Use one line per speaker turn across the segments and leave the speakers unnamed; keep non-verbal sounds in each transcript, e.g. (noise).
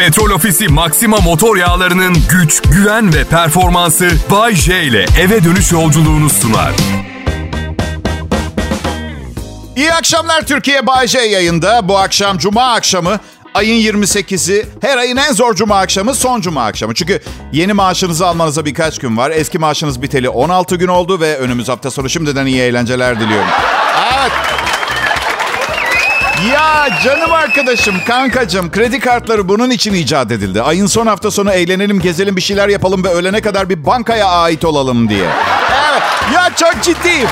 Petrol Ofisi Maxima motor yağlarının güç, güven ve performansı Bay J ile eve dönüş yolculuğunu sunar.
İyi akşamlar Türkiye Bay J yayında. Bu akşam Cuma akşamı ayın 28'i her ayın en zor Cuma akşamı son Cuma akşamı. Çünkü yeni maaşınızı almanıza birkaç gün var. Eski maaşınız biteli 16 gün oldu ve önümüz hafta sonu şimdiden iyi eğlenceler diliyorum. Evet. Ya canım arkadaşım, kankacım kredi kartları bunun için icat edildi. Ayın son hafta sonu eğlenelim, gezelim, bir şeyler yapalım ve ölene kadar bir bankaya ait olalım diye. Evet. Ya çok ciddiyim.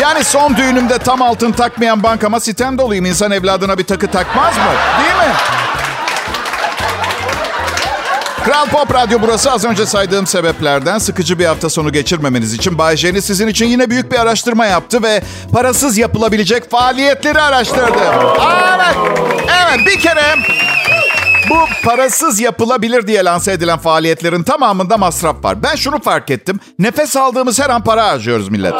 Yani son düğünümde tam altın takmayan bankama sitem doluyum. İnsan evladına bir takı takmaz mı? Değil mi? Kral Pop Radyo burası az önce saydığım sebeplerden sıkıcı bir hafta sonu geçirmemeniz için Bay J'ni sizin için yine büyük bir araştırma yaptı ve parasız yapılabilecek faaliyetleri araştırdı. Evet, evet bir kere bu parasız yapılabilir diye lanse edilen faaliyetlerin tamamında masraf var. Ben şunu fark ettim. Nefes aldığımız her an para harcıyoruz millet.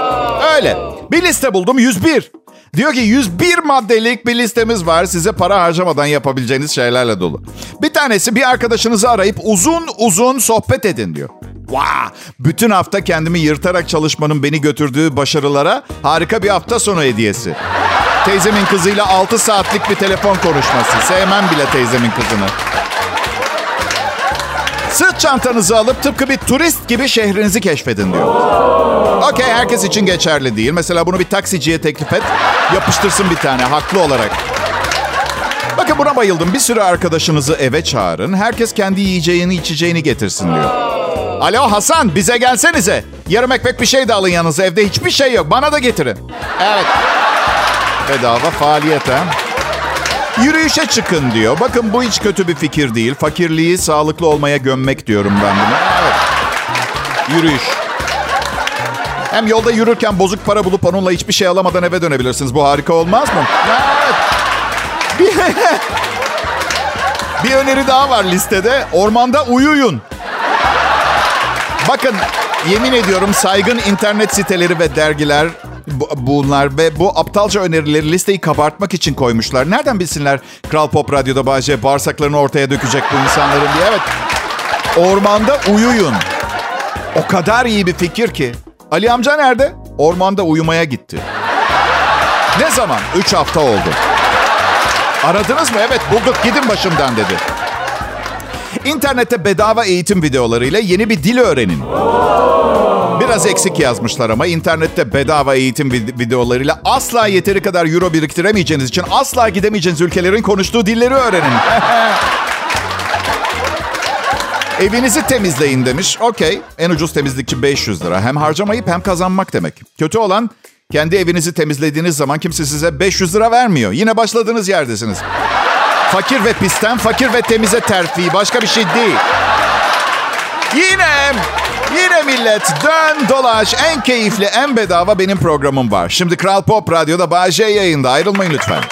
Öyle. Bir liste buldum 101. Diyor ki 101 maddelik bir listemiz var. Size para harcamadan yapabileceğiniz şeylerle dolu. Bir tanesi bir arkadaşınızı arayıp uzun uzun sohbet edin diyor. Wow! Bütün hafta kendimi yırtarak çalışmanın beni götürdüğü başarılara harika bir hafta sonu hediyesi. Teyzemin kızıyla 6 saatlik bir telefon konuşması. Sevmem bile teyzemin kızını. Sırt çantanızı alıp tıpkı bir turist gibi şehrinizi keşfedin diyor. Okey herkes için geçerli değil. Mesela bunu bir taksiciye teklif et. Yapıştırsın bir tane haklı olarak. Bakın buna bayıldım. Bir sürü arkadaşınızı eve çağırın. Herkes kendi yiyeceğini içeceğini getirsin diyor. Alo Hasan bize gelsenize. Yarım ekmek bir şey de alın yanınıza. Evde hiçbir şey yok. Bana da getirin. Evet. Bedava faaliyet ha. Yürüyüşe çıkın diyor. Bakın bu hiç kötü bir fikir değil. Fakirliği sağlıklı olmaya gömmek diyorum ben buna. Evet. Yürüyüş. Hem yolda yürürken bozuk para bulup onunla hiçbir şey alamadan eve dönebilirsiniz. Bu harika olmaz mı? Evet. Bir, (laughs) bir öneri daha var listede. Ormanda uyuyun. Bakın yemin ediyorum saygın internet siteleri ve dergiler bunlar ve bu aptalca önerileri listeyi kabartmak için koymuşlar. Nereden bilsinler Kral Pop Radyo'da Bahçe bağırsaklarını ortaya dökecek bu insanların diye. Evet. Ormanda uyuyun. O kadar iyi bir fikir ki. Ali amca nerede? Ormanda uyumaya gitti. Ne zaman? Üç hafta oldu. Aradınız mı? Evet bulduk gidin başımdan dedi. İnternette bedava eğitim videolarıyla yeni bir dil öğrenin. Biraz eksik yazmışlar ama internette bedava eğitim videolarıyla asla yeteri kadar euro biriktiremeyeceğiniz için asla gidemeyeceğiniz ülkelerin konuştuğu dilleri öğrenin. (laughs) Evinizi temizleyin demiş. Okey. En ucuz temizlikçi 500 lira. Hem harcamayıp hem kazanmak demek. Kötü olan kendi evinizi temizlediğiniz zaman kimse size 500 lira vermiyor. Yine başladığınız yerdesiniz. Fakir ve pisten, fakir ve temize terfi. Başka bir şey değil. Yine, yine millet dön dolaş en keyifli, en bedava benim programım var. Şimdi Kral Pop Radyo'da Bağcay yayında. Ayrılmayın lütfen.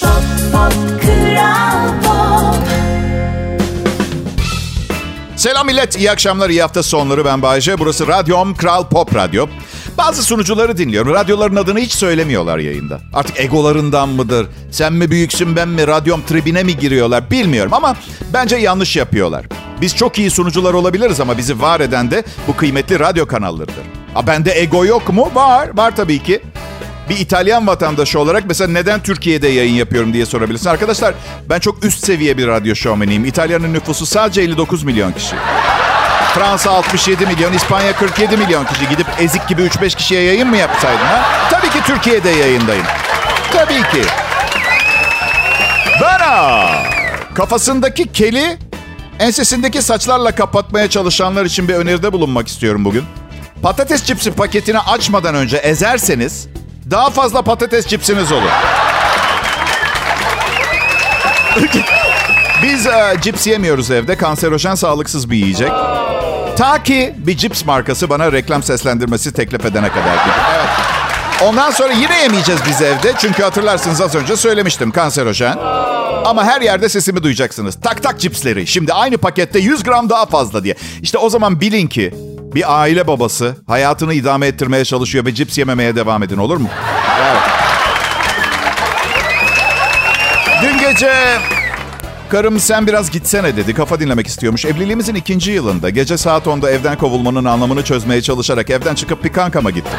Pop, pop, Selam millet, iyi akşamlar, iyi hafta sonları. Ben Bayece. Burası Radyom Kral Pop Radyo. Bazı sunucuları dinliyorum. Radyoların adını hiç söylemiyorlar yayında. Artık egolarından mıdır? Sen mi büyüksün ben mi? Radyom tribine mi giriyorlar? Bilmiyorum ama bence yanlış yapıyorlar. Biz çok iyi sunucular olabiliriz ama bizi var eden de bu kıymetli radyo kanallarıdır. Ha bende ego yok mu? Var. Var tabii ki bir İtalyan vatandaşı olarak mesela neden Türkiye'de yayın yapıyorum diye sorabilirsin. Arkadaşlar ben çok üst seviye bir radyo şovmeniyim. İtalya'nın nüfusu sadece 59 milyon kişi. Fransa 67 milyon, İspanya 47 milyon kişi. Gidip ezik gibi 3-5 kişiye yayın mı yapsaydın ha? Tabii ki Türkiye'de yayındayım. Tabii ki. Bana kafasındaki keli ensesindeki saçlarla kapatmaya çalışanlar için bir öneride bulunmak istiyorum bugün. Patates cipsi paketini açmadan önce ezerseniz daha fazla patates cipsiniz olur. Biz e, cips yemiyoruz evde. Kanserojen sağlıksız bir yiyecek. Ta ki bir cips markası bana reklam seslendirmesi teklif edene kadar. Evet. Ondan sonra yine yemeyeceğiz biz evde. Çünkü hatırlarsınız az önce söylemiştim kanserojen. Ama her yerde sesimi duyacaksınız. Tak tak cipsleri. Şimdi aynı pakette 100 gram daha fazla diye. İşte o zaman bilin ki bir aile babası hayatını idame ettirmeye çalışıyor ve cips yememeye devam edin olur mu? Evet. gece karım sen biraz gitsene dedi. Kafa dinlemek istiyormuş. Evliliğimizin ikinci yılında gece saat 10'da evden kovulmanın anlamını çözmeye çalışarak evden çıkıp bir kankama gittim.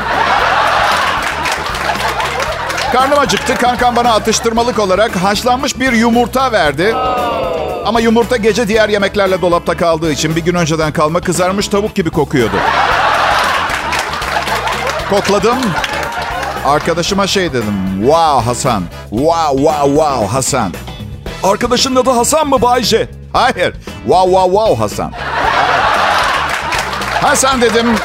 Karnım acıktı. Kankam bana atıştırmalık olarak haşlanmış bir yumurta verdi. Ama yumurta gece diğer yemeklerle dolapta kaldığı için bir gün önceden kalma kızarmış tavuk gibi kokuyordu. Kokladım. Arkadaşıma şey dedim. Wow Hasan. Wow wow wow Hasan. Arkadaşın adı Hasan mı Bayce? Hayır. Wow wow wow Hasan. Hasan dedim.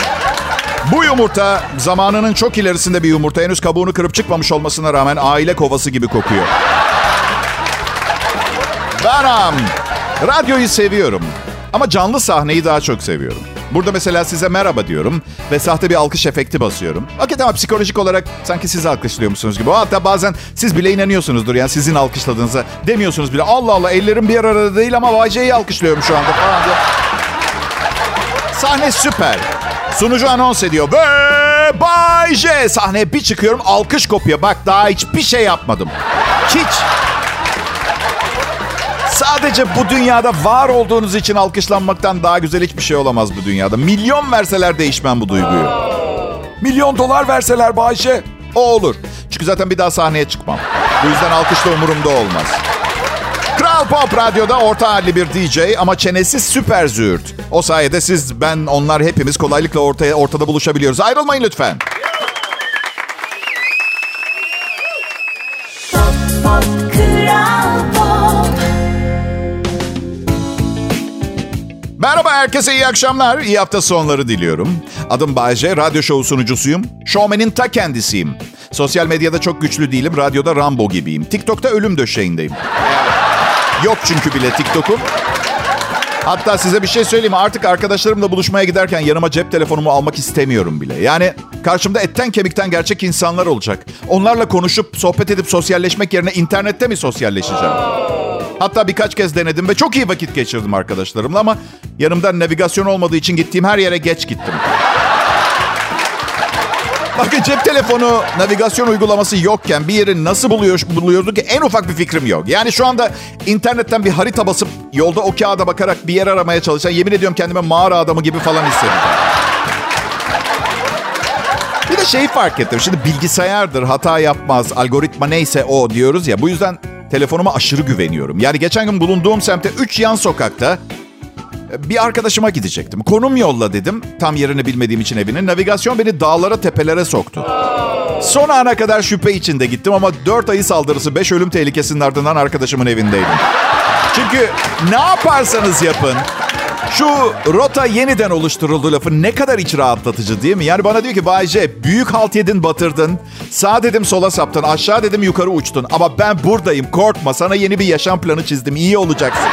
Bu yumurta zamanının çok ilerisinde bir yumurta. Henüz kabuğunu kırıp çıkmamış olmasına rağmen aile kovası gibi kokuyor. Benim. Radyoyu seviyorum. Ama canlı sahneyi daha çok seviyorum. Burada mesela size merhaba diyorum ve sahte bir alkış efekti basıyorum. Hakikaten ama psikolojik olarak sanki siz alkışlıyormuşsunuz gibi. Hatta bazen siz bile inanıyorsunuzdur yani sizin alkışladığınıza. Demiyorsunuz bile Allah Allah ellerim bir arada değil ama Vayce'yi alkışlıyorum şu anda falan diye. Sahne süper. Sunucu anons ediyor. Ve Bay J. Sahneye bir çıkıyorum alkış kopuyor. Bak daha hiçbir şey yapmadım. Hiç. Sadece bu dünyada var olduğunuz için alkışlanmaktan daha güzel hiçbir şey olamaz bu dünyada. Milyon verseler değişmem bu duyguyu. Milyon dolar verseler Bayşe. O olur. Çünkü zaten bir daha sahneye çıkmam. Bu yüzden alkış da umurumda olmaz. Kral Pop Radyo'da orta halli bir DJ ama çenesi süper züğürt. O sayede siz, ben, onlar hepimiz kolaylıkla ortaya ortada buluşabiliyoruz. Ayrılmayın lütfen.
Pop, pop,
Merhaba herkese iyi akşamlar. İyi hafta sonları diliyorum. Adım Bayece, radyo şovu sunucusuyum. Showman'in ta kendisiyim. Sosyal medyada çok güçlü değilim, radyoda Rambo gibiyim. TikTok'ta ölüm döşeğindeyim. Yok çünkü bile TikTok'um. Hatta size bir şey söyleyeyim. Artık arkadaşlarımla buluşmaya giderken yanıma cep telefonumu almak istemiyorum bile. Yani karşımda etten kemikten gerçek insanlar olacak. Onlarla konuşup, sohbet edip sosyalleşmek yerine internette mi sosyalleşeceğim? Hatta birkaç kez denedim ve çok iyi vakit geçirdim arkadaşlarımla ama yanımda navigasyon olmadığı için gittiğim her yere geç gittim. Bakın cep telefonu navigasyon uygulaması yokken bir yeri nasıl buluyor, buluyorduk ki en ufak bir fikrim yok. Yani şu anda internetten bir harita basıp yolda o kağıda bakarak bir yer aramaya çalışan yemin ediyorum kendime mağara adamı gibi falan hissediyorum. Bir de şeyi fark ettim. Şimdi bilgisayardır, hata yapmaz, algoritma neyse o diyoruz ya. Bu yüzden telefonuma aşırı güveniyorum. Yani geçen gün bulunduğum semtte 3 yan sokakta bir arkadaşıma gidecektim. Konum yolla dedim. Tam yerini bilmediğim için evinin. Navigasyon beni dağlara tepelere soktu. Son ana kadar şüphe içinde gittim ama 4 ayı saldırısı 5 ölüm tehlikesinin ardından arkadaşımın evindeydim. Çünkü ne yaparsanız yapın şu rota yeniden oluşturuldu lafı ne kadar iç rahatlatıcı değil mi? Yani bana diyor ki Bay J, büyük halt yedin batırdın. Sağ dedim sola saptın. Aşağı dedim yukarı uçtun. Ama ben buradayım korkma. Sana yeni bir yaşam planı çizdim. İyi olacaksın.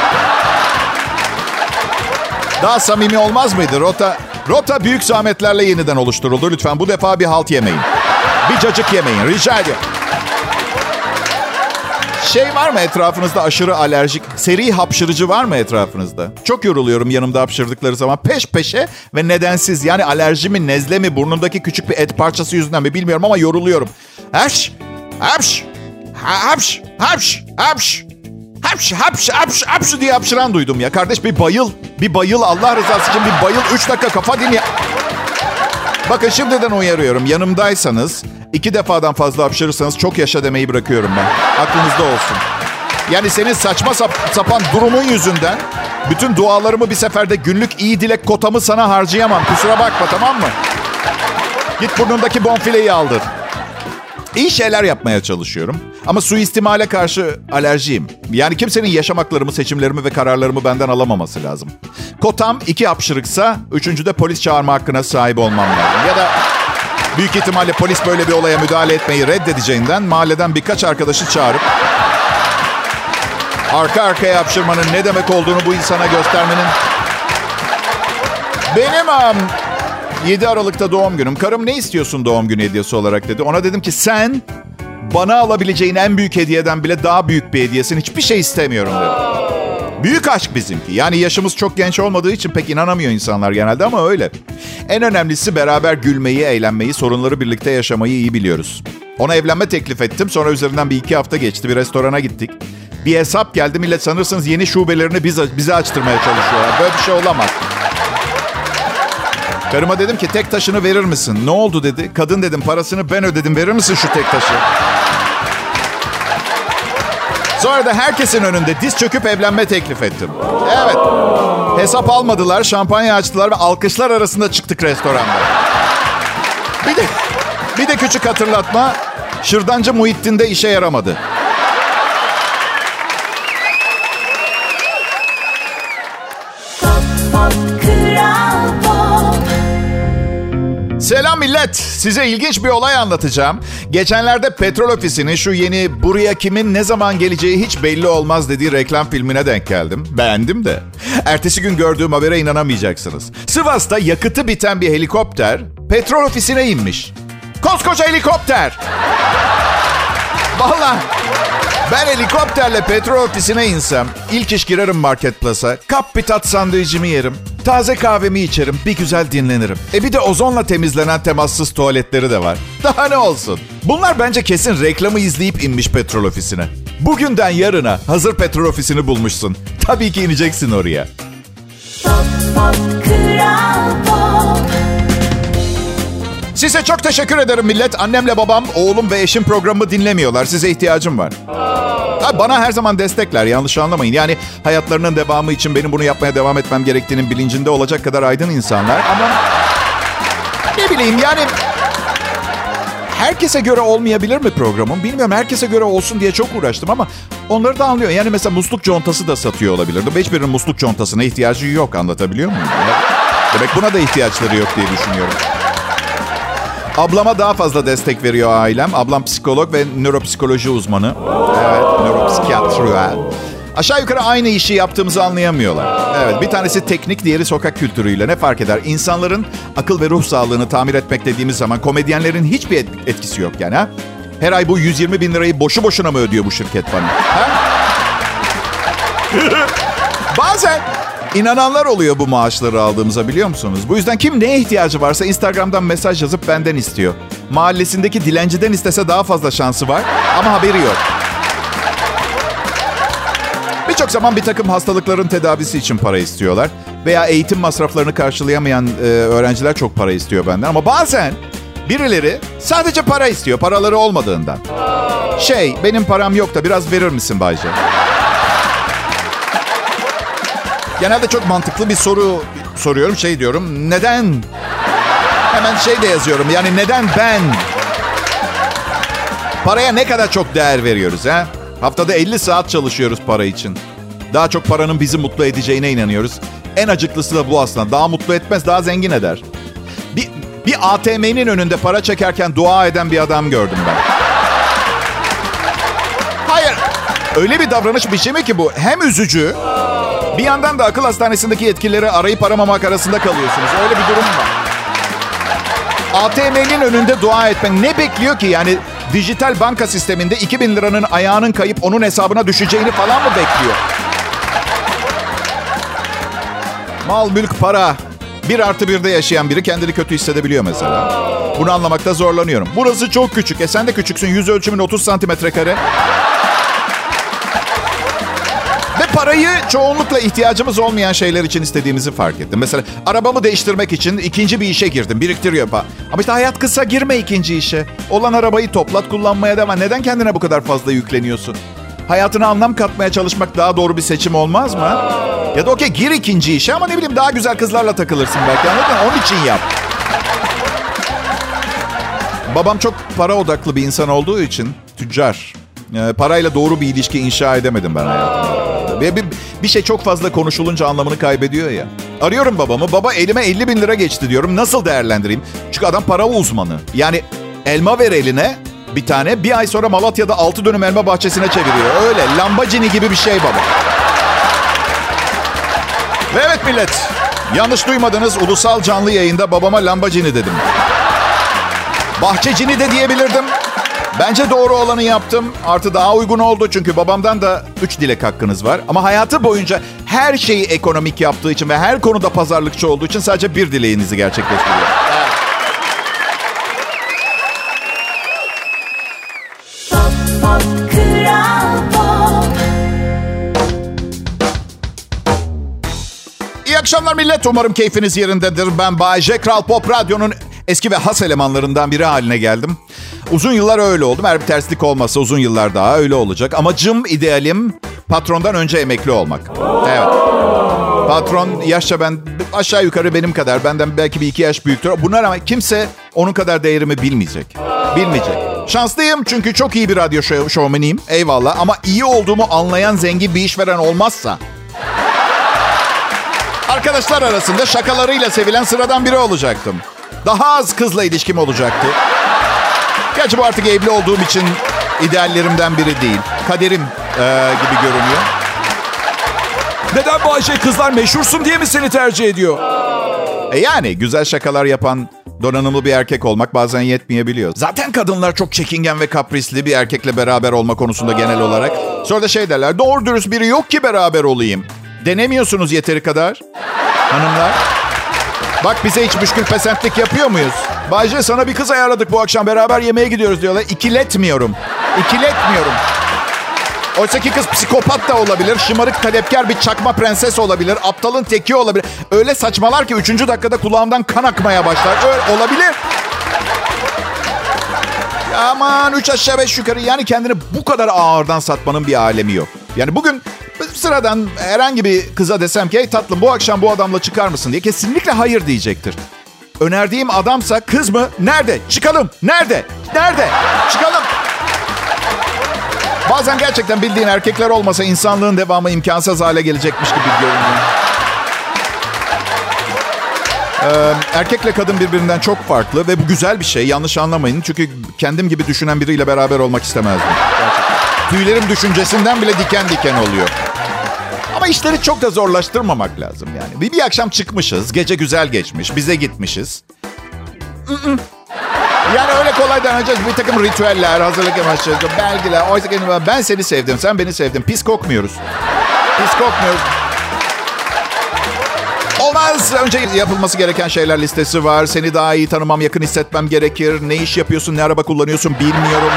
Daha samimi olmaz mıydı? Rota rota büyük zahmetlerle yeniden oluşturuldu. Lütfen bu defa bir halt yemeyin. Bir cacık yemeyin. Rica ediyorum. Şey var mı etrafınızda aşırı alerjik, seri hapşırıcı var mı etrafınızda? Çok yoruluyorum yanımda hapşırdıkları zaman peş peşe ve nedensiz. Yani alerji mi, nezle mi, burnundaki küçük bir et parçası yüzünden mi bilmiyorum ama yoruluyorum. Hapş, hapş, hapş, hapş, hapş. Hapş, hapş, hapş, hapş diye hapşıran duydum ya. Kardeş bir bayıl, bir bayıl Allah rızası için bir bayıl. Üç dakika kafa dinle. Bakın şimdiden uyarıyorum. Yanımdaysanız iki defadan fazla hapşırırsanız çok yaşa demeyi bırakıyorum ben. Aklınızda olsun. Yani senin saçma sap- sapan durumun yüzünden bütün dualarımı bir seferde günlük iyi dilek kotamı sana harcayamam. Kusura bakma tamam mı? Git burnundaki bonfileyi aldır. İyi şeyler yapmaya çalışıyorum. Ama suistimale karşı alerjiyim. Yani kimsenin yaşam haklarımı, seçimlerimi ve kararlarımı benden alamaması lazım. Kotam iki hapşırıksa, üçüncüde polis çağırma hakkına sahip olmam lazım. Ya da büyük ihtimalle polis böyle bir olaya müdahale etmeyi reddedeceğinden mahalleden birkaç arkadaşı çağırıp arka arkaya hapşırmanın ne demek olduğunu bu insana göstermenin benim am 7 Aralık'ta doğum günüm. Karım ne istiyorsun doğum günü hediyesi olarak dedi. Ona dedim ki sen bana alabileceğin en büyük hediyeden bile daha büyük bir hediyesin. Hiçbir şey istemiyorum dedim. Büyük aşk bizimki. Yani yaşımız çok genç olmadığı için pek inanamıyor insanlar genelde ama öyle. En önemlisi beraber gülmeyi, eğlenmeyi, sorunları birlikte yaşamayı iyi biliyoruz. Ona evlenme teklif ettim. Sonra üzerinden bir iki hafta geçti. Bir restorana gittik. Bir hesap geldi millet sanırsınız yeni şubelerini bize, bize açtırmaya çalışıyorlar. Böyle bir şey olamaz. Karıma dedim ki tek taşını verir misin? Ne oldu dedi. Kadın dedim parasını ben ödedim verir misin şu tek taşı? Sonra da herkesin önünde diz çöküp evlenme teklif ettim. Evet. Hesap almadılar, şampanya açtılar ve alkışlar arasında çıktık restoranda. Bir de, bir de küçük hatırlatma. Şırdancı Muhittin de işe yaramadı. Selam millet. Size ilginç bir olay anlatacağım. Geçenlerde petrol ofisinin şu yeni buraya kimin ne zaman geleceği hiç belli olmaz dediği reklam filmine denk geldim. Beğendim de. Ertesi gün gördüğüm habere inanamayacaksınız. Sivas'ta yakıtı biten bir helikopter petrol ofisine inmiş. Koskoca helikopter. (laughs) Vallahi ben helikopterle petrol ofisine insem ilk iş girerim marketplace'a. Kap bir tat sandviçimi yerim. Taze kahvemi içerim. Bir güzel dinlenirim. E bir de ozonla temizlenen temassız tuvaletleri de var. (laughs) Daha ne olsun? Bunlar bence kesin reklamı izleyip inmiş petrol ofisine. Bugünden yarına hazır petrol ofisini bulmuşsun. Tabii ki ineceksin oraya.
pop pop kral pop
Size çok teşekkür ederim millet. Annemle babam, oğlum ve eşim programımı dinlemiyorlar. Size ihtiyacım var. Ha, bana her zaman destekler yanlış anlamayın. Yani hayatlarının devamı için benim bunu yapmaya devam etmem gerektiğinin bilincinde olacak kadar aydın insanlar. Ama ne bileyim yani herkese göre olmayabilir mi programım? Bilmiyorum herkese göre olsun diye çok uğraştım ama onları da anlıyor. Yani mesela musluk contası da satıyor olabilirdim. Hiçbirinin musluk contasına ihtiyacı yok anlatabiliyor muyum? Demek buna da ihtiyaçları yok diye düşünüyorum. Ablama daha fazla destek veriyor ailem. Ablam psikolog ve nöropsikoloji uzmanı. Evet, nöropsikiyatri. Aşağı yukarı aynı işi yaptığımızı anlayamıyorlar. Evet, bir tanesi teknik, diğeri sokak kültürüyle. Ne fark eder? İnsanların akıl ve ruh sağlığını tamir etmek dediğimiz zaman komedyenlerin hiçbir et- etkisi yok yani ha? Her ay bu 120 bin lirayı boşu boşuna mı ödüyor bu şirket bana? Ha? (laughs) Bazen inananlar oluyor bu maaşları aldığımıza biliyor musunuz? Bu yüzden kim neye ihtiyacı varsa Instagram'dan mesaj yazıp benden istiyor. Mahallesindeki dilenciden istese daha fazla şansı var ama haberi yok. Birçok zaman bir takım hastalıkların tedavisi için para istiyorlar. Veya eğitim masraflarını karşılayamayan e, öğrenciler çok para istiyor benden. Ama bazen birileri sadece para istiyor paraları olmadığından. Şey benim param yok da biraz verir misin Bayce? Genelde çok mantıklı bir soru soruyorum. Şey diyorum. Neden? Hemen şey de yazıyorum. Yani neden ben? Paraya ne kadar çok değer veriyoruz ha? Haftada 50 saat çalışıyoruz para için. Daha çok paranın bizi mutlu edeceğine inanıyoruz. En acıklısı da bu aslında. Daha mutlu etmez, daha zengin eder. Bir, bir ATM'nin önünde para çekerken dua eden bir adam gördüm ben. Hayır. Öyle bir davranış biçimi ki bu. Hem üzücü bir yandan da akıl hastanesindeki yetkilileri arayıp aramamak arasında kalıyorsunuz. Öyle bir durum var. ATM'nin önünde dua etmek ne bekliyor ki? Yani dijital banka sisteminde 2000 liranın ayağının kayıp onun hesabına düşeceğini falan mı bekliyor? Mal, mülk, para. Bir artı birde yaşayan biri kendini kötü hissedebiliyor mesela. Bunu anlamakta zorlanıyorum. Burası çok küçük. E sen de küçüksün. Yüz ölçümün 30 santimetre kare. Ve parayı çoğunlukla ihtiyacımız olmayan şeyler için istediğimizi fark ettim. Mesela arabamı değiştirmek için ikinci bir işe girdim. Biriktiriyor pa. Ama işte hayat kısa girme ikinci işe. Olan arabayı toplat kullanmaya devam. Neden kendine bu kadar fazla yükleniyorsun? Hayatına anlam katmaya çalışmak daha doğru bir seçim olmaz mı? Ya da okey gir ikinci işe ama ne bileyim daha güzel kızlarla takılırsın belki anladın mı? Onun için yap. Babam çok para odaklı bir insan olduğu için tüccar. Ee, parayla doğru bir ilişki inşa edemedim ben hayatımda. Ve bir, bir şey çok fazla konuşulunca anlamını kaybediyor ya. Arıyorum babamı. Baba elime 50 bin lira geçti diyorum. Nasıl değerlendireyim? Çünkü adam para uzmanı. Yani elma ver eline bir tane. Bir ay sonra Malatya'da 6 dönüm elma bahçesine çeviriyor. Öyle lambacini gibi bir şey baba. Ve evet millet. Yanlış duymadınız. Ulusal canlı yayında babama lambacini dedim. Bahçecini de diyebilirdim. Bence doğru olanı yaptım. Artı daha uygun oldu çünkü babamdan da 3 dilek hakkınız var. Ama hayatı boyunca her şeyi ekonomik yaptığı için ve her konuda pazarlıkçı olduğu için sadece bir dileğinizi gerçekleştiriyor.
Evet. İyi
akşamlar millet. Umarım keyfiniz yerindedir. Ben Bayece. Kral Pop Radyo'nun eski ve has elemanlarından biri haline geldim. Uzun yıllar öyle oldum. Eğer bir terslik olmasa uzun yıllar daha öyle olacak. Amacım, idealim patrondan önce emekli olmak. Evet. Patron yaşça ben aşağı yukarı benim kadar. Benden belki bir iki yaş büyüktür. Buna rağmen kimse onun kadar değerimi bilmeyecek. Bilmeyecek. Şanslıyım çünkü çok iyi bir radyo şov, şovmeniyim. Eyvallah. Ama iyi olduğumu anlayan zengin bir işveren olmazsa... Arkadaşlar arasında şakalarıyla sevilen sıradan biri olacaktım. Daha az kızla ilişkim olacaktı. Gerçi bu artık evli olduğum için ideallerimden biri değil. Kaderim eee, gibi görünüyor.
Neden bu Ayşe kızlar meşhursun diye mi seni tercih ediyor?
E yani güzel şakalar yapan donanımlı bir erkek olmak bazen yetmeyebiliyor. Zaten kadınlar çok çekingen ve kaprisli bir erkekle beraber olma konusunda genel olarak. Sonra da şey derler doğru dürüst biri yok ki beraber olayım. Denemiyorsunuz yeteri kadar. Hanımlar. Bak bize hiç müşkül pesentlik yapıyor muyuz? Bayce sana bir kız ayarladık bu akşam beraber yemeğe gidiyoruz diyorlar. İkiletmiyorum. İkiletmiyorum. Oysa ki kız psikopat da olabilir, şımarık talepkar bir çakma prenses olabilir, aptalın teki olabilir. Öyle saçmalar ki üçüncü dakikada kulağımdan kan akmaya başlar. Öyle olabilir. Aman üç aşağı beş yukarı yani kendini bu kadar ağırdan satmanın bir alemi yok. Yani bugün sıradan herhangi bir kıza desem ki hey tatlım bu akşam bu adamla çıkar mısın diye kesinlikle hayır diyecektir. Önerdiğim adamsa kız mı? Nerede? Çıkalım. Nerede? Nerede? Çıkalım. Bazen gerçekten bildiğin erkekler olmasa insanlığın devamı imkansız hale gelecekmiş gibi görünüyor. Ee, erkekle kadın birbirinden çok farklı ve bu güzel bir şey. Yanlış anlamayın. Çünkü kendim gibi düşünen biriyle beraber olmak istemezdim. Tüylerim düşüncesinden bile diken diken oluyor. Ama işleri çok da zorlaştırmamak lazım yani. Bir, bir akşam çıkmışız, gece güzel geçmiş, bize gitmişiz. Yani öyle kolay deneyeceğiz. Bir takım ritüeller, hazırlık amaçlı, belgeler. Oysa ki ben seni sevdim, sen beni sevdin. Pis kokmuyoruz. Pis kokmuyoruz. Olmaz. Önce yapılması gereken şeyler listesi var. Seni daha iyi tanımam, yakın hissetmem gerekir. Ne iş yapıyorsun, ne araba kullanıyorsun bilmiyorum.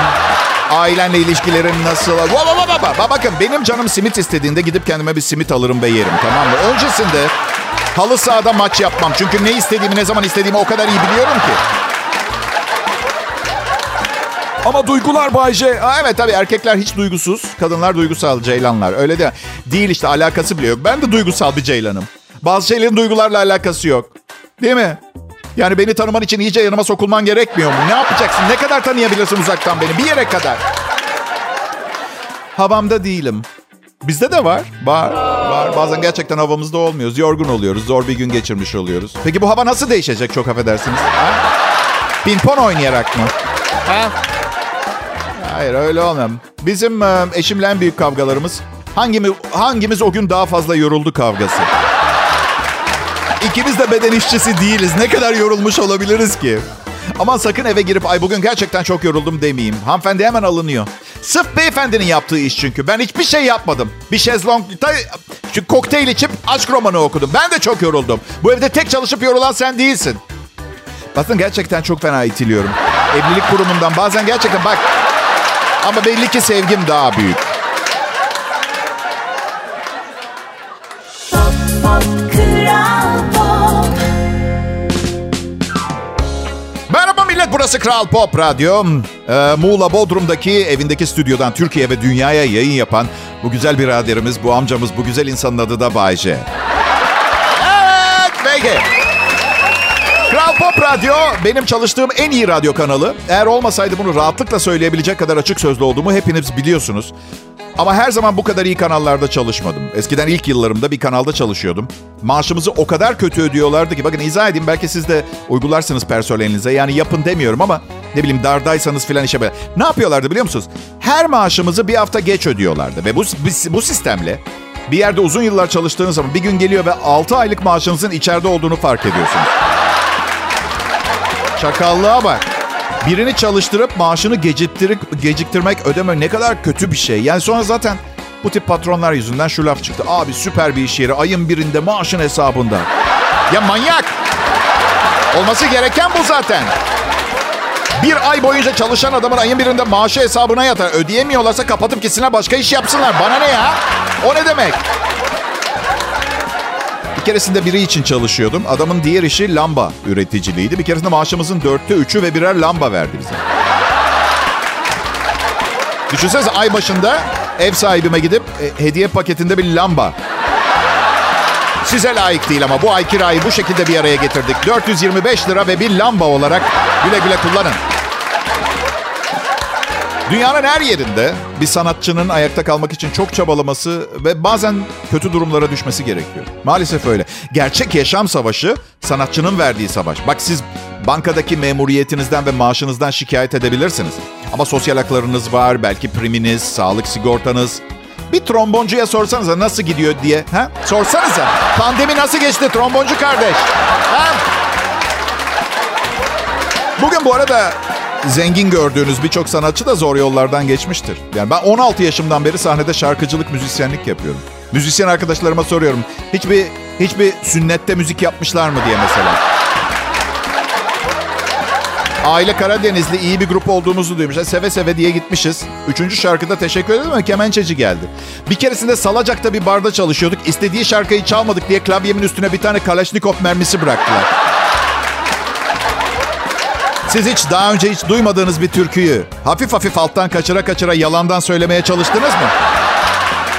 Ailenle ilişkilerin nasıl? Va, va, va. Bakın benim canım simit istediğinde gidip kendime bir simit alırım ve yerim tamam mı? Öncesinde halı sahada maç yapmam. Çünkü ne istediğimi, ne zaman istediğimi o kadar iyi biliyorum ki.
Ama duygular Bayce.
Aa, evet tabii erkekler hiç duygusuz. Kadınlar duygusal ceylanlar. Öyle de değil işte alakası bile yok. Ben de duygusal bir ceylanım. Bazı şeylerin duygularla alakası yok. Değil mi? Yani beni tanıman için iyice yanıma sokulman gerekmiyor mu? Ne yapacaksın? Ne kadar tanıyabilirsin uzaktan beni? Bir yere kadar. Havamda değilim. Bizde de var. Var. Var. Bazen gerçekten havamızda olmuyoruz. Yorgun oluyoruz. Zor bir gün geçirmiş oluyoruz. Peki bu hava nasıl değişecek çok affedersiniz? Ha? Pimpon oynayarak mı? Ha? Hayır öyle olmam. Bizim eşimle en büyük kavgalarımız hangimiz, hangimiz o gün daha fazla yoruldu kavgası. İkimiz de beden işçisi değiliz. Ne kadar yorulmuş olabiliriz ki? Aman sakın eve girip ay bugün gerçekten çok yoruldum demeyeyim. Hanımefendi hemen alınıyor. Sırf beyefendinin yaptığı iş çünkü. Ben hiçbir şey yapmadım. Bir şezlong, ta, şu kokteyl içip aşk romanı okudum. Ben de çok yoruldum. Bu evde tek çalışıp yorulan sen değilsin. Bakın gerçekten çok fena itiliyorum. Evlilik kurumundan bazen gerçekten bak ama belli ki sevgim daha büyük.
Pop, pop,
burası Kral Pop Radyo. Ee, Muğla Bodrum'daki evindeki stüdyodan Türkiye ve dünyaya yayın yapan bu güzel biraderimiz, bu amcamız, bu güzel insanın adı da Bayce. Evet peki. Pop Radyo benim çalıştığım en iyi radyo kanalı. Eğer olmasaydı bunu rahatlıkla söyleyebilecek kadar açık sözlü olduğumu hepiniz biliyorsunuz. Ama her zaman bu kadar iyi kanallarda çalışmadım. Eskiden ilk yıllarımda bir kanalda çalışıyordum. Maaşımızı o kadar kötü ödüyorlardı ki bakın izah edeyim belki siz de uygularsınız personelinize. Yani yapın demiyorum ama ne bileyim dardaysanız filan işe böyle. Ne yapıyorlardı biliyor musunuz? Her maaşımızı bir hafta geç ödüyorlardı. Ve bu, bu, bu sistemle bir yerde uzun yıllar çalıştığınız zaman bir gün geliyor ve 6 aylık maaşınızın içeride olduğunu fark ediyorsunuz. Çakallığa bak. Birini çalıştırıp maaşını geciktirip, geciktirmek, ödeme ne kadar kötü bir şey. Yani sonra zaten bu tip patronlar yüzünden şu laf çıktı. Abi süper bir iş yeri ayın birinde maaşın hesabında. Ya manyak. Olması gereken bu zaten. Bir ay boyunca çalışan adamın ayın birinde maaşı hesabına yatar. Ödeyemiyorlarsa kapatıp gitsinler başka iş yapsınlar. Bana ne ya? O ne demek? Bir keresinde biri için çalışıyordum. Adamın diğer işi lamba üreticiliğiydi. Bir keresinde maaşımızın dörtte üçü ve birer lamba verdi bize. Düşünsenize ay başında ev sahibime gidip e, hediye paketinde bir lamba. Size layık değil ama bu ay kirayı bu şekilde bir araya getirdik. 425 lira ve bir lamba olarak güle güle kullanın. Dünyanın her yerinde bir sanatçının ayakta kalmak için çok çabalaması ve bazen kötü durumlara düşmesi gerekiyor. Maalesef öyle. Gerçek yaşam savaşı sanatçının verdiği savaş. Bak siz bankadaki memuriyetinizden ve maaşınızdan şikayet edebilirsiniz. Ama sosyal haklarınız var, belki priminiz, sağlık sigortanız. Bir tromboncuya sorsanıza nasıl gidiyor diye. Ha? Sorsanıza. Pandemi nasıl geçti tromboncu kardeş? Ha? Bugün bu arada zengin gördüğünüz birçok sanatçı da zor yollardan geçmiştir. Yani ben 16 yaşımdan beri sahnede şarkıcılık, müzisyenlik yapıyorum. Müzisyen arkadaşlarıma soruyorum. Hiçbir hiçbir sünnette müzik yapmışlar mı diye mesela. Aile Karadenizli iyi bir grup olduğumuzu duymuşlar. Seve seve diye gitmişiz. Üçüncü şarkıda teşekkür ederim ama kemençeci geldi. Bir keresinde Salacak'ta bir barda çalışıyorduk. İstediği şarkıyı çalmadık diye klavyemin üstüne bir tane Kalashnikov mermisi bıraktılar. Siz hiç daha önce hiç duymadığınız bir türküyü hafif hafif alttan kaçıra kaçıra yalandan söylemeye çalıştınız mı?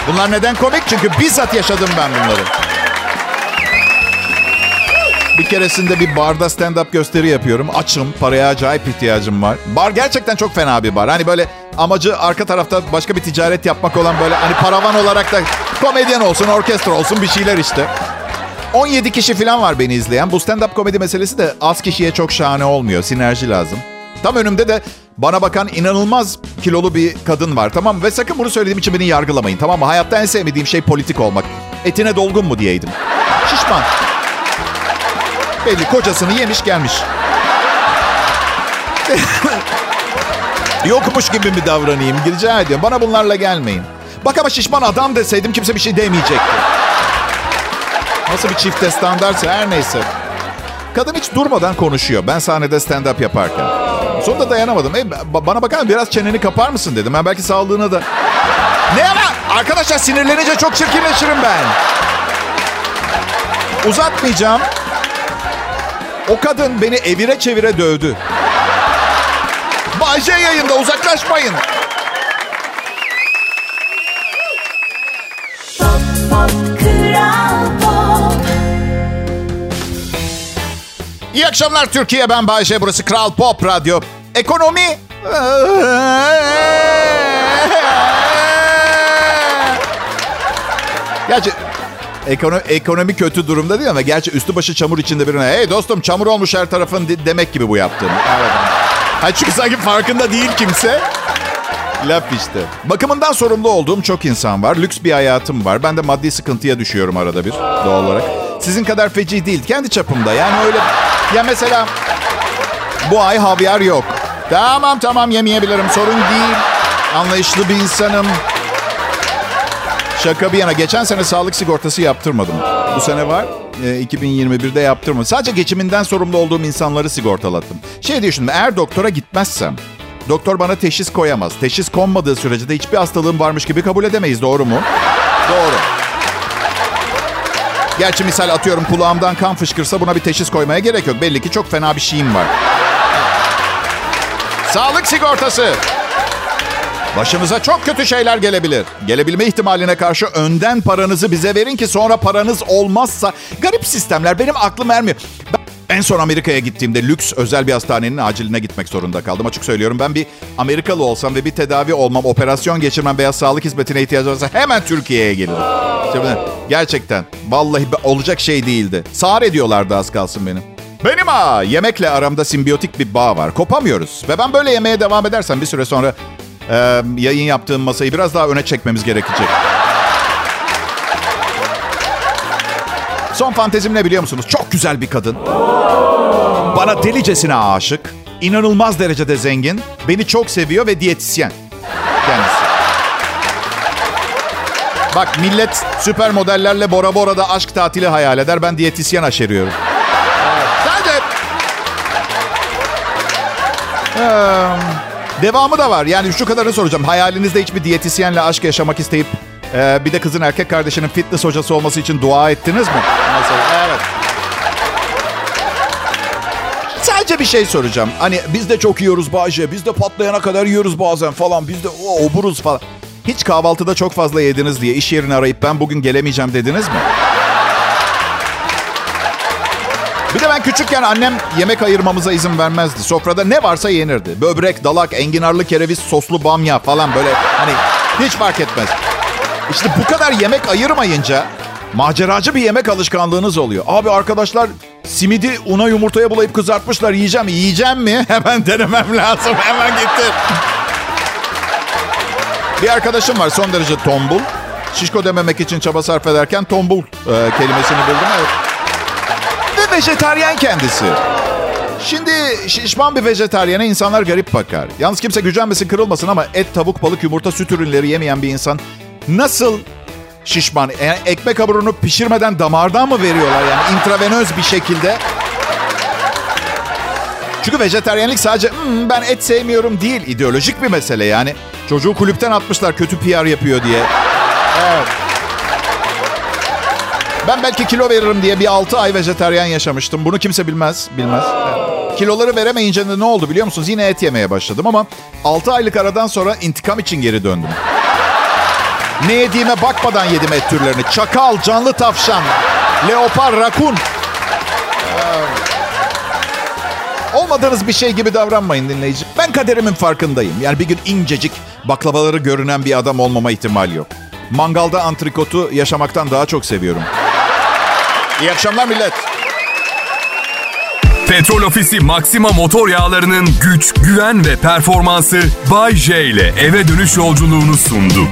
Bunlar neden komik? Çünkü bizzat yaşadım ben bunları. Bir keresinde bir barda stand-up gösteri yapıyorum. Açım, paraya acayip ihtiyacım var. Bar gerçekten çok fena bir bar. Hani böyle amacı arka tarafta başka bir ticaret yapmak olan böyle hani paravan olarak da komedyen olsun, orkestra olsun bir şeyler işte. 17 kişi falan var beni izleyen. Bu stand-up komedi meselesi de az kişiye çok şahane olmuyor. Sinerji lazım. Tam önümde de bana bakan inanılmaz kilolu bir kadın var tamam? Ve sakın bunu söylediğim için beni yargılamayın tamam mı? Hayatta en sevmediğim şey politik olmak. Etine dolgun mu diyeydim. Şişman. Belli kocasını yemiş gelmiş. (laughs) Yokmuş gibi mi davranayım? Rica ediyorum. Bana bunlarla gelmeyin. Bak ama şişman adam deseydim kimse bir şey demeyecekti. Nasıl bir çifte standartsa her neyse. Kadın hiç durmadan konuşuyor. Ben sahnede stand-up yaparken. Sonunda dayanamadım. E, bana bakar biraz çeneni kapar mısın dedim. Ben belki sağlığına da... Ne ama? Arkadaşlar sinirlenince çok çirkinleşirim ben. Uzatmayacağım. O kadın beni evire çevire dövdü. Bayce yayında uzaklaşmayın. Akşamlar Türkiye. Ben Bayce. Burası Kral Pop Radyo. Ekonomi... Gerçi ekonomi, ekonomi kötü durumda değil ama gerçi üstü başı çamur içinde birine hey dostum çamur olmuş her tarafın de- demek gibi bu yaptığım. Evet. Hayır çünkü sanki farkında değil kimse. Laf işte. Bakımından sorumlu olduğum çok insan var. Lüks bir hayatım var. Ben de maddi sıkıntıya düşüyorum arada bir doğal olarak. Sizin kadar feci değil. Kendi çapımda. Yani öyle... Ya mesela bu ay havyar yok. Tamam tamam yemeyebilirim. Sorun değil. Anlayışlı bir insanım. Şaka bir yana. Geçen sene sağlık sigortası yaptırmadım. Bu sene var. e, 2021'de yaptırmadım. Sadece geçiminden sorumlu olduğum insanları sigortalattım. Şey düşündüm. Eğer doktora gitmezsem doktor bana teşhis koyamaz. Teşhis konmadığı sürece de hiçbir hastalığım varmış gibi kabul edemeyiz. Doğru mu? Doğru. Gerçi misal atıyorum kulağımdan kan fışkırsa buna bir teşhis koymaya gerek yok. Belli ki çok fena bir şeyim var. Sağlık sigortası. Başınıza çok kötü şeyler gelebilir. Gelebilme ihtimaline karşı önden paranızı bize verin ki sonra paranız olmazsa... Garip sistemler benim aklım ermiyor. Ben en son Amerika'ya gittiğimde lüks özel bir hastanenin aciline gitmek zorunda kaldım. Açık söylüyorum ben bir Amerikalı olsam ve bir tedavi olmam, operasyon geçirmem veya sağlık hizmetine ihtiyacım olsa hemen Türkiye'ye gelirim. Şimdi gerçekten vallahi olacak şey değildi. Sağır ediyorlardı az kalsın benim. Benim ha yemekle aramda simbiyotik bir bağ var. Kopamıyoruz. Ve ben böyle yemeye devam edersem bir süre sonra e, yayın yaptığım masayı biraz daha öne çekmemiz gerekecek. Son fantezim ne biliyor musunuz? Çok güzel bir kadın. Bana delicesine aşık. inanılmaz derecede zengin. Beni çok seviyor ve diyetisyen. Kendisi. Bak millet süper modellerle Bora Bora'da aşk tatili hayal eder. Ben diyetisyen aşeriyorum. Devamı da var. Yani şu kadarını soracağım. Hayalinizde hiçbir diyetisyenle aşk yaşamak isteyip Ee, bir de kızın erkek kardeşinin fitness hocası olması için dua ettiniz mi? Mesela evet. Sadece bir şey soracağım. Hani biz de çok yiyoruz Bayce. Biz de patlayana kadar yiyoruz bazen falan. Biz de o, oburuz falan. Hiç kahvaltıda çok fazla yediniz diye iş yerini arayıp ben bugün gelemeyeceğim dediniz mi? Bir de ben küçükken annem yemek ayırmamıza izin vermezdi. Sofrada ne varsa yenirdi. Böbrek, dalak, enginarlı kereviz, soslu bamya falan böyle hani hiç fark etmez. İşte bu kadar yemek ayırmayınca maceracı bir yemek alışkanlığınız oluyor. Abi arkadaşlar simidi una yumurtaya bulayıp kızartmışlar yiyeceğim. Yiyeceğim mi? (laughs) Hemen denemem lazım. Hemen gittim. Bir arkadaşım var son derece tombul. Şişko dememek için çaba sarf ederken tombul e, kelimesini buldum. Evet. Ve vejetaryen kendisi. Şimdi şişman bir vejetaryene insanlar garip bakar. Yalnız kimse gücenmesin kırılmasın ama et, tavuk, balık, yumurta, süt ürünleri yemeyen bir insan nasıl şişman? Yani ekmek hamurunu pişirmeden damardan mı veriyorlar yani intravenöz bir şekilde? Çünkü vejeteryenlik sadece "Hmm, ben et sevmiyorum değil. ideolojik bir mesele yani. Çocuğu kulüpten atmışlar kötü PR yapıyor diye. Evet. Ben belki kilo veririm diye bir 6 ay vejeteryan yaşamıştım. Bunu kimse bilmez. Bilmez. Evet. Kiloları veremeyince de ne oldu biliyor musunuz? Yine et yemeye başladım ama 6 aylık aradan sonra intikam için geri döndüm. Ne yediğime bakmadan yedim et türlerini. Çakal, canlı tavşan, leopar, rakun. Olmadığınız bir şey gibi davranmayın dinleyici. Ben kaderimin farkındayım. Yani bir gün incecik baklavaları görünen bir adam olmama ihtimali yok. Mangalda antrikotu yaşamaktan daha çok seviyorum. İyi akşamlar millet.
Petrol Ofisi Maxima motor yağlarının güç, güven ve performansı Bay J ile eve dönüş yolculuğunu sundu.